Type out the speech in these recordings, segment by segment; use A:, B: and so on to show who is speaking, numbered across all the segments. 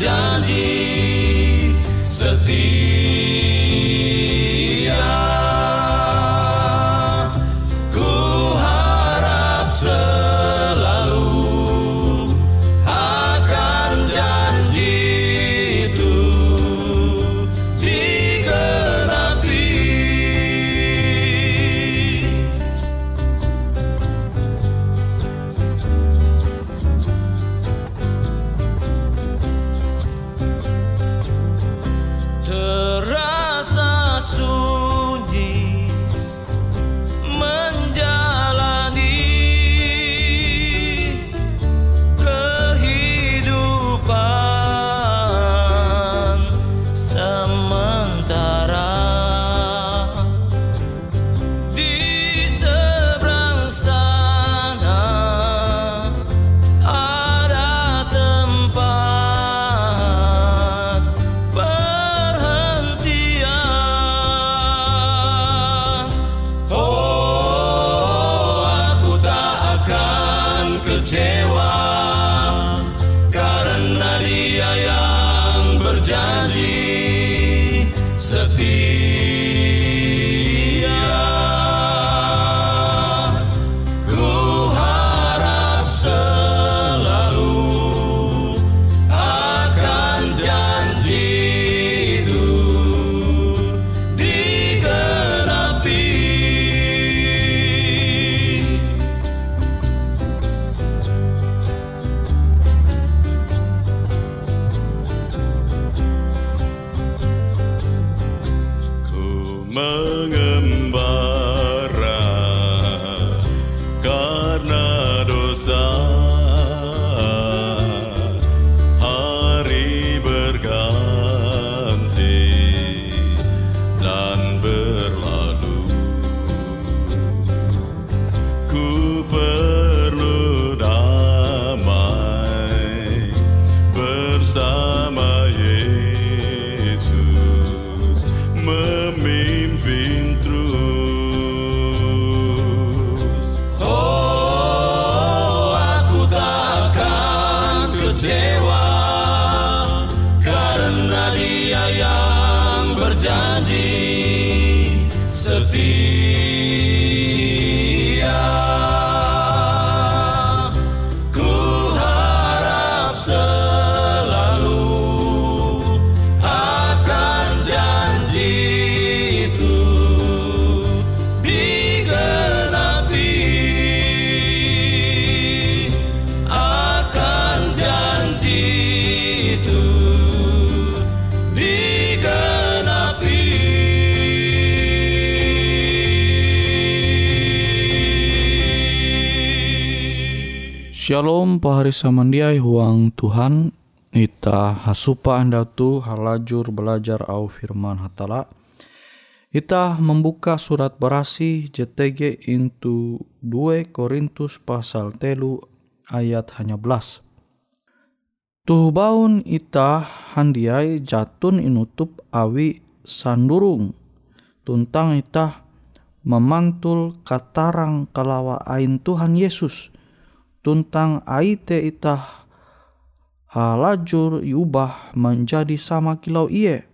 A: Yang mga
B: Shalom pahari samandiai huang Tuhan Ita hasupa anda tu halajur belajar au firman hatala. Ita membuka surat berasi JTG into 2 Korintus pasal telu ayat hanya belas. Tuh baun ita handiai jatun inutup awi sandurung. Tuntang ita memantul katarang kalawa ain Tuhan Yesus tuntang aite ita halajur iubah menjadi sama kilau iye.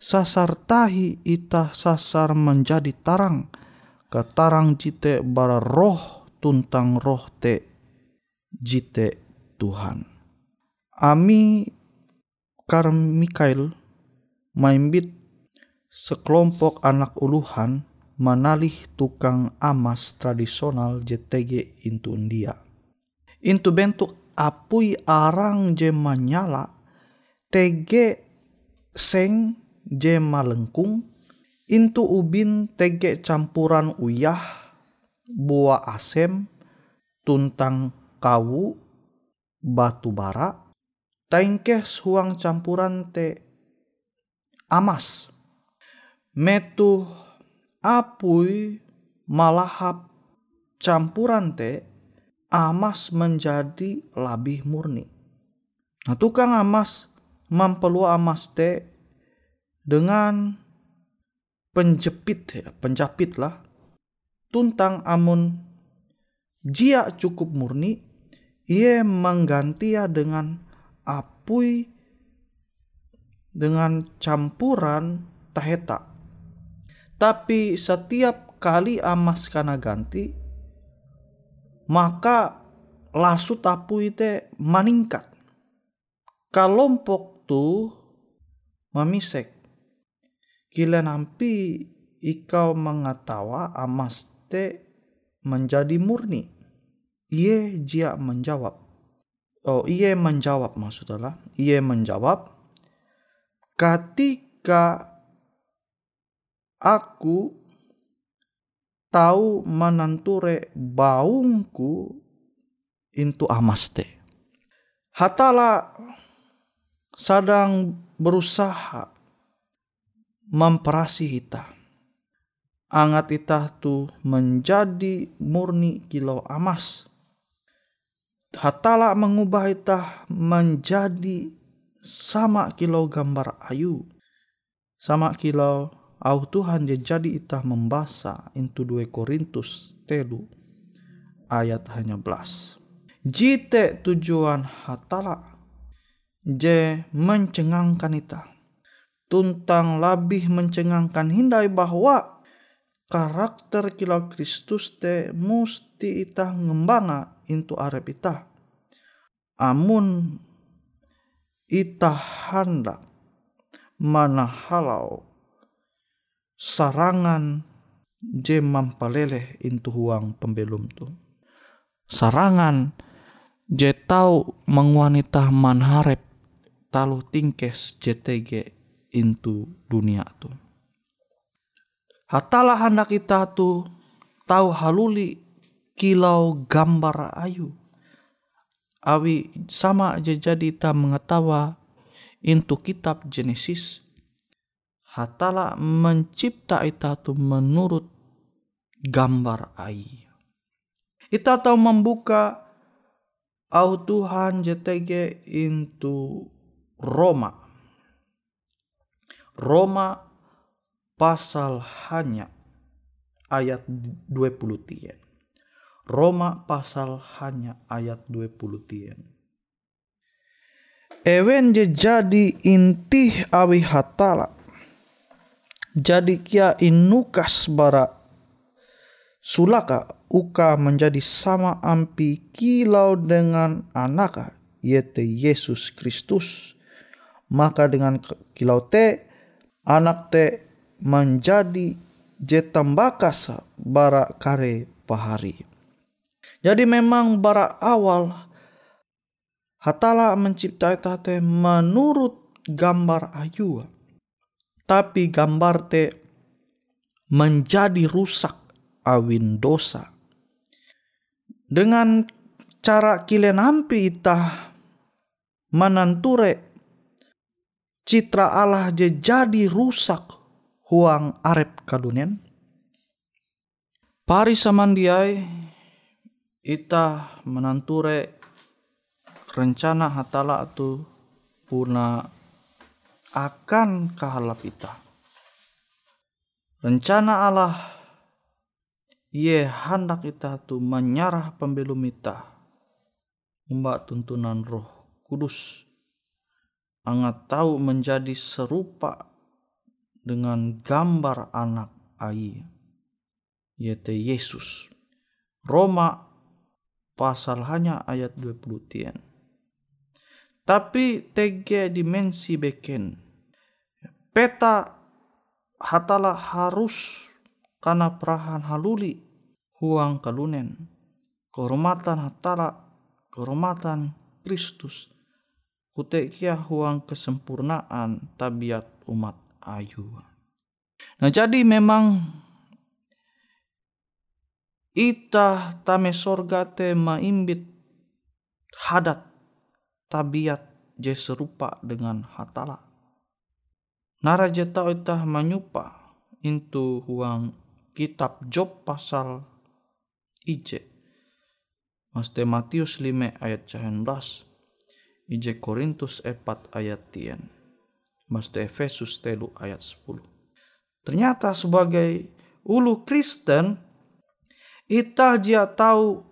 B: Sasar tahi ita sasar menjadi tarang. Katarang jite bara roh tuntang roh te jite Tuhan. Ami Karmikael maimbit sekelompok anak uluhan manalih tukang amas tradisional JTG into India. Into bentuk apui arang je manyala TG seng je malengkung. Into ubin TG campuran uyah buah asem tuntang kawu batu bara. Taingkes huang campuran te amas. Metu apui malahap campuran te amas menjadi lebih murni. Nah, tukang amas mempelu amas te dengan penjepit ya, penjapit lah. Tuntang amun jia cukup murni, ia mengganti ya dengan apui dengan campuran taheta. Tapi setiap kali amas kana ganti, maka lasu tapu itu meningkat. Kalompok tu memisek. Kila nampi ikau mengatawa amas te menjadi murni. Ia jia menjawab. Oh, ia menjawab maksudnya. Ia menjawab. Ketika aku tahu menanture baungku into amaste. Hatala sedang berusaha memperasi kita. Angat kita tu menjadi murni kilo amas. Hatala mengubah kita menjadi sama kilo gambar ayu. Sama kilo au Tuhan je jadi itah membasa into 2 Korintus telu ayat hanya belas. Jite tujuan hatala je mencengangkan ita. Tuntang lebih mencengangkan hindai bahwa karakter kilau Kristus te musti ita ngembanga into arep ita. Amun ita hendak mana halau sarangan je mampaleleh intu huang pembelum tu. Sarangan je tau mengwanita manharep talu tingkes JTG intu dunia tu. Hatalah hendak kita tu tahu haluli kilau gambar ayu. Awi sama aja jadi kita mengetawa intu kitab Genesis hatala mencipta ita tu menurut gambar ai. Ita tahu membuka au Tuhan JTG into Roma. Roma pasal hanya ayat 20 tien. Roma pasal hanya ayat 20 tien. Ewen jadi intih awi hatala jadi kia inukas bara sulaka uka menjadi sama ampi kilau dengan anaka yaitu Yesus Kristus. Maka dengan kilau te anak te menjadi jetambakas bara kare pahari. Jadi memang bara awal hatala menciptai tate menurut gambar ayu tapi gambar te menjadi rusak awin dosa. Dengan cara kilen ampi itah menanture citra Allah je jadi rusak huang arep kalunen. Pari samandiai ita menanture rencana hatala tu puna akan kahalap ita. Rencana Allah Ye hendak ita tu menyarah pembelum ita Mbak tuntunan roh kudus Angat tahu menjadi serupa dengan gambar anak ai yaitu Yesus. Roma pasal hanya ayat 20 tien. Tapi tege dimensi beken. Peta hatala harus karena perahan haluli huang kalunen. Kehormatan hatala, kehormatan Kristus. Kutekia huang kesempurnaan tabiat umat ayu. Nah jadi memang ita tame sorga te maimbit hadat tabiat je serupa dengan hatala. Nara jeta ita menyupa into huang kitab Job pasal ije. Maste Matius 5 ayat 19. Ije Korintus 4 ayat 10. Maste Efesus telu ayat 10. Ternyata sebagai ulu Kristen, ita dia tahu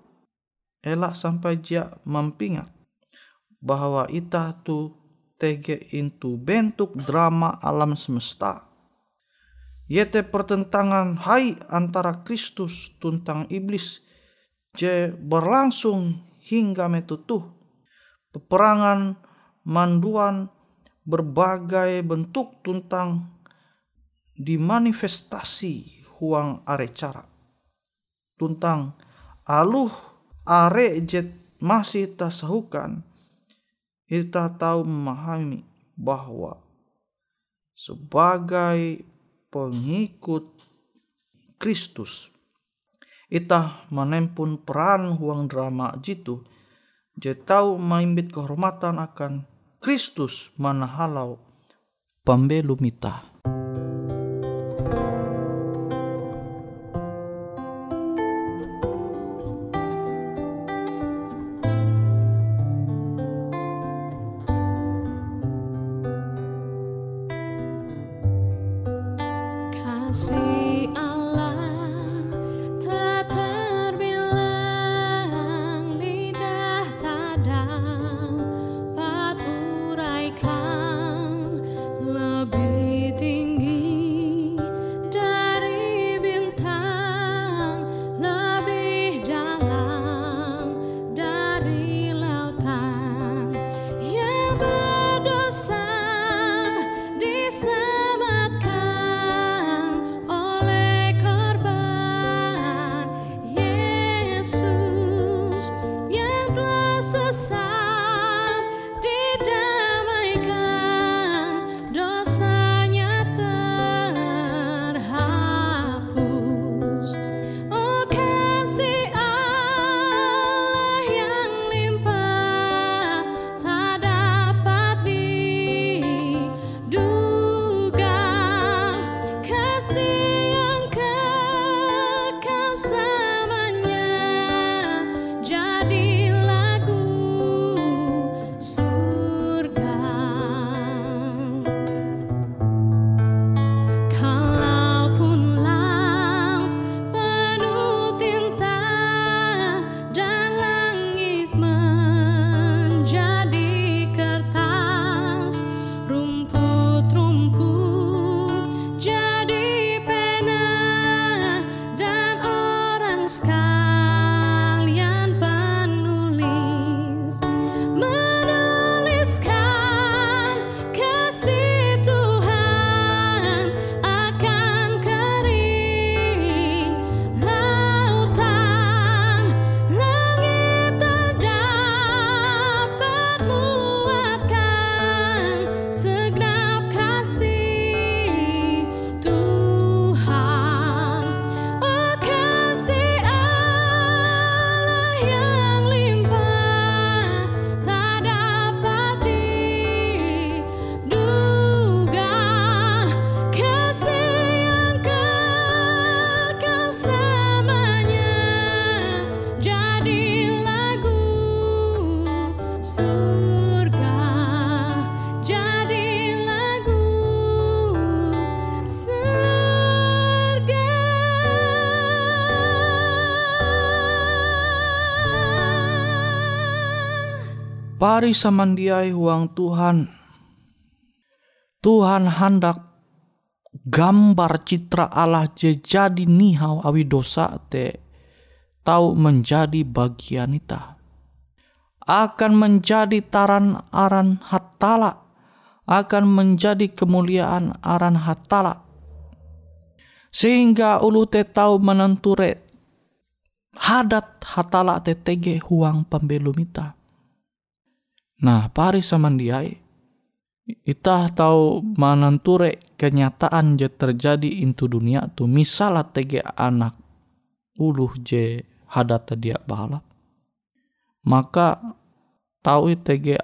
B: elak sampai dia mempingat bahwa ita tu tege itu bentuk drama alam semesta. Yete pertentangan hai antara Kristus tentang iblis je berlangsung hingga metutuh. Peperangan, manduan, berbagai bentuk tentang dimanifestasi huang are cara. Tentang aluh are jet masih tasahukan kita tahu memahami bahwa sebagai pengikut Kristus. Ita menempun peran huang drama jitu. Je tahu maimbit kehormatan akan Kristus mana halau Pari samandiai huang Tuhan. Tuhan hendak gambar citra Allah je jadi nihau awi dosa te tahu menjadi bagian ita. Akan menjadi taran aran hatala. Akan menjadi kemuliaan aran hatala. Sehingga ulu te tahu menenture hadat hatala te tege huang pembelum ita. Nah, pari samandiai Ita tahu mananture kenyataan je terjadi intu dunia tu misalnya tege anak uluh je hadat dia balap maka tahu tege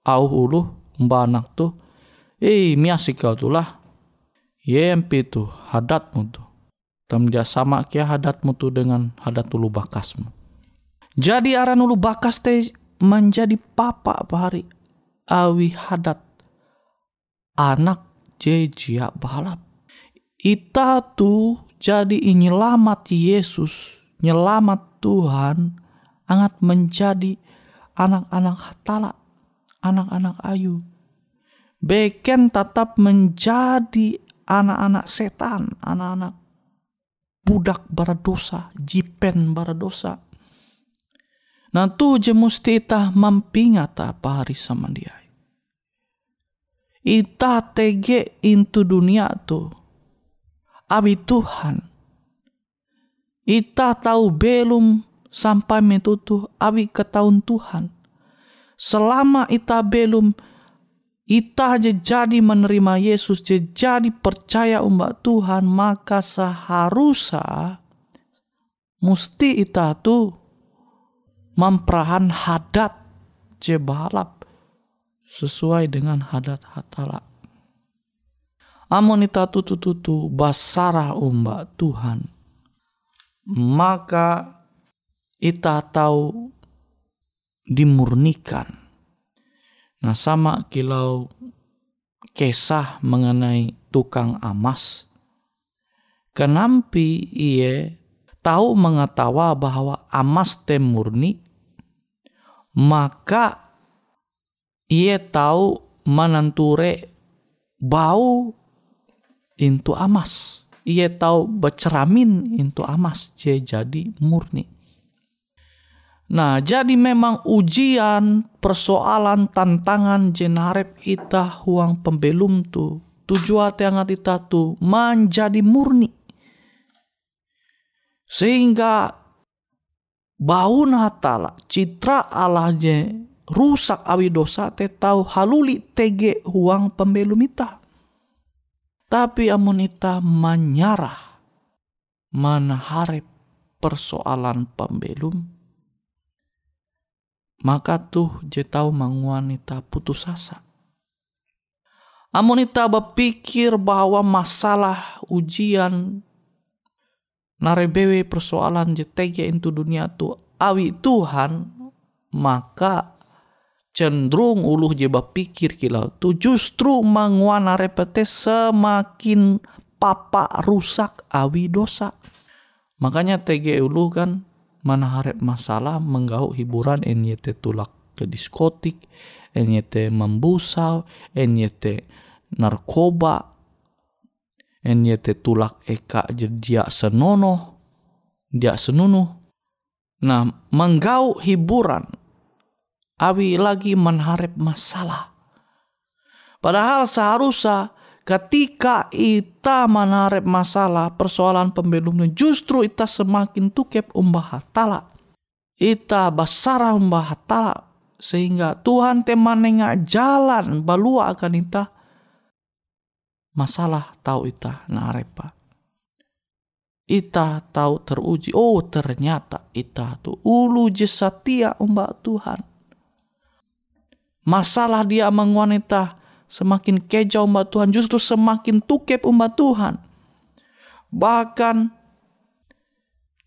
B: au uluh mbak anak tu eh miasi kau tu lah yempi tu hadatmu tu. Tam dia sama kia hadatmu tu dengan hadat ulu bakasmu jadi aran ulu bakas teh menjadi papa apa hari awi hadat anak jejia balap. Ita tu jadi nyelamat Yesus, nyelamat Tuhan, angat menjadi anak-anak hatala, anak-anak ayu. Beken tetap menjadi anak-anak setan, anak-anak budak baradosa, jipen baradosa. Nah tu je musti mampingata pari sama dia. Ita tege into dunia tu awi Tuhan. Ita tahu belum sampai metutu awi ke tahun Tuhan. Selama ita belum ita aja jadi menerima Yesus jadi percaya umat Tuhan maka seharusnya musti ita tu memperahan hadat je balap sesuai dengan hadat hatala. Amun ita tutu-tutu basara umba Tuhan. Maka ita tahu dimurnikan. Nah sama kilau kisah mengenai tukang amas. Kenampi ia tahu mengetawa bahwa amas temurni maka ia tahu mananture bau into amas. Ia tahu beceramin into amas je jadi murni. Nah, jadi memang ujian, persoalan, tantangan jenarep ita huang pembelum tu. Tujuan yang ita tu menjadi murni. Sehingga bau natala citra Allah je rusak awi dosa te tahu haluli tege huang pembelum ita. Tapi amun ita menyarah mana harap persoalan pembelum maka tuh je tahu manguan ita putus asa. Amun ita berpikir bahwa masalah ujian narebewe persoalan je tege itu dunia tu awi Tuhan maka cenderung uluh je pikir kilau tu justru manguana repete semakin papa rusak awi dosa. Makanya TG uluh kan mana harap masalah menggau hiburan NYT tulak ke diskotik, NYT membusau, NYT narkoba, NYT tulak eka jadi senono, dia senunuh. Nah, menggau hiburan awi lagi menharap masalah. Padahal seharusnya ketika ita menharap masalah persoalan pembelumnya justru ita semakin tukep umbah hatala. Ita basara umbah hatala sehingga Tuhan temanenga jalan balua akan ita masalah tahu ita narepa. Ita tahu teruji, oh ternyata ita tu ulu jesatia umbak Tuhan. Masalah dia mengwanita semakin kejauh umat Tuhan justru semakin tukep umat Tuhan. Bahkan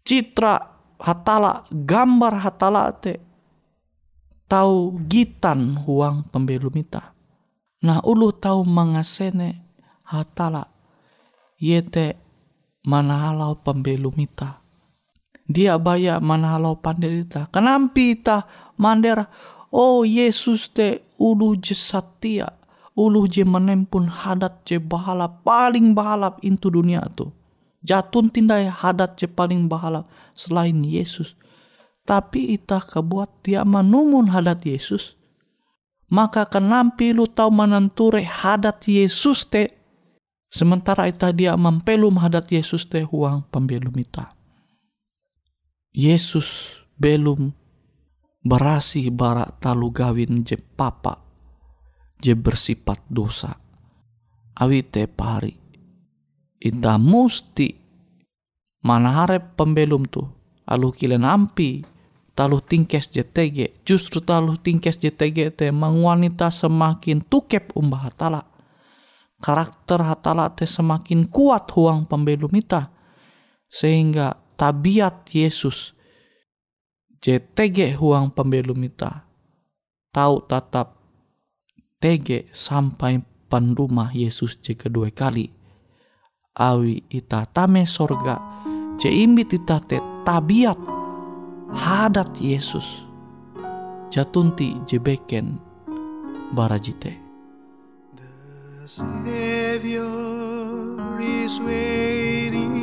B: citra hatala gambar hatala te tahu gitan huang pembelumita nah ulu tahu mengasene hatala yete manahalau pembelumita dia baya manahalau panderita kenampi ita mandera Oh Yesus te ulu je satia, ulu je menempun hadat je bahalap paling bahalap into dunia tu. Jatun tindai hadat je paling bahalap selain Yesus. Tapi ita kebuat dia manumun hadat Yesus. Maka kenampi lu tahu menenture hadat Yesus te. Sementara ita dia mampelum hadat Yesus te huang pembelum ita. Yesus belum berasi barak talu gawin je papa je bersifat dosa. Awi te pari. Ita musti mana harap pembelum tu. Alu kilen ampi talu tingkes JTG. Justru talu tingkes JTG te mang wanita semakin tukep umbah hatala. Karakter hatala te semakin kuat huang pembelum ita. Sehingga tabiat Yesus JTG huang pembelum ita. Tahu tatap TG sampai pandumah Yesus je kedua kali. Awi ita tame sorga je imbit ita te tabiat hadat Yesus. Jatunti je beken barajite.
C: The Savior is waiting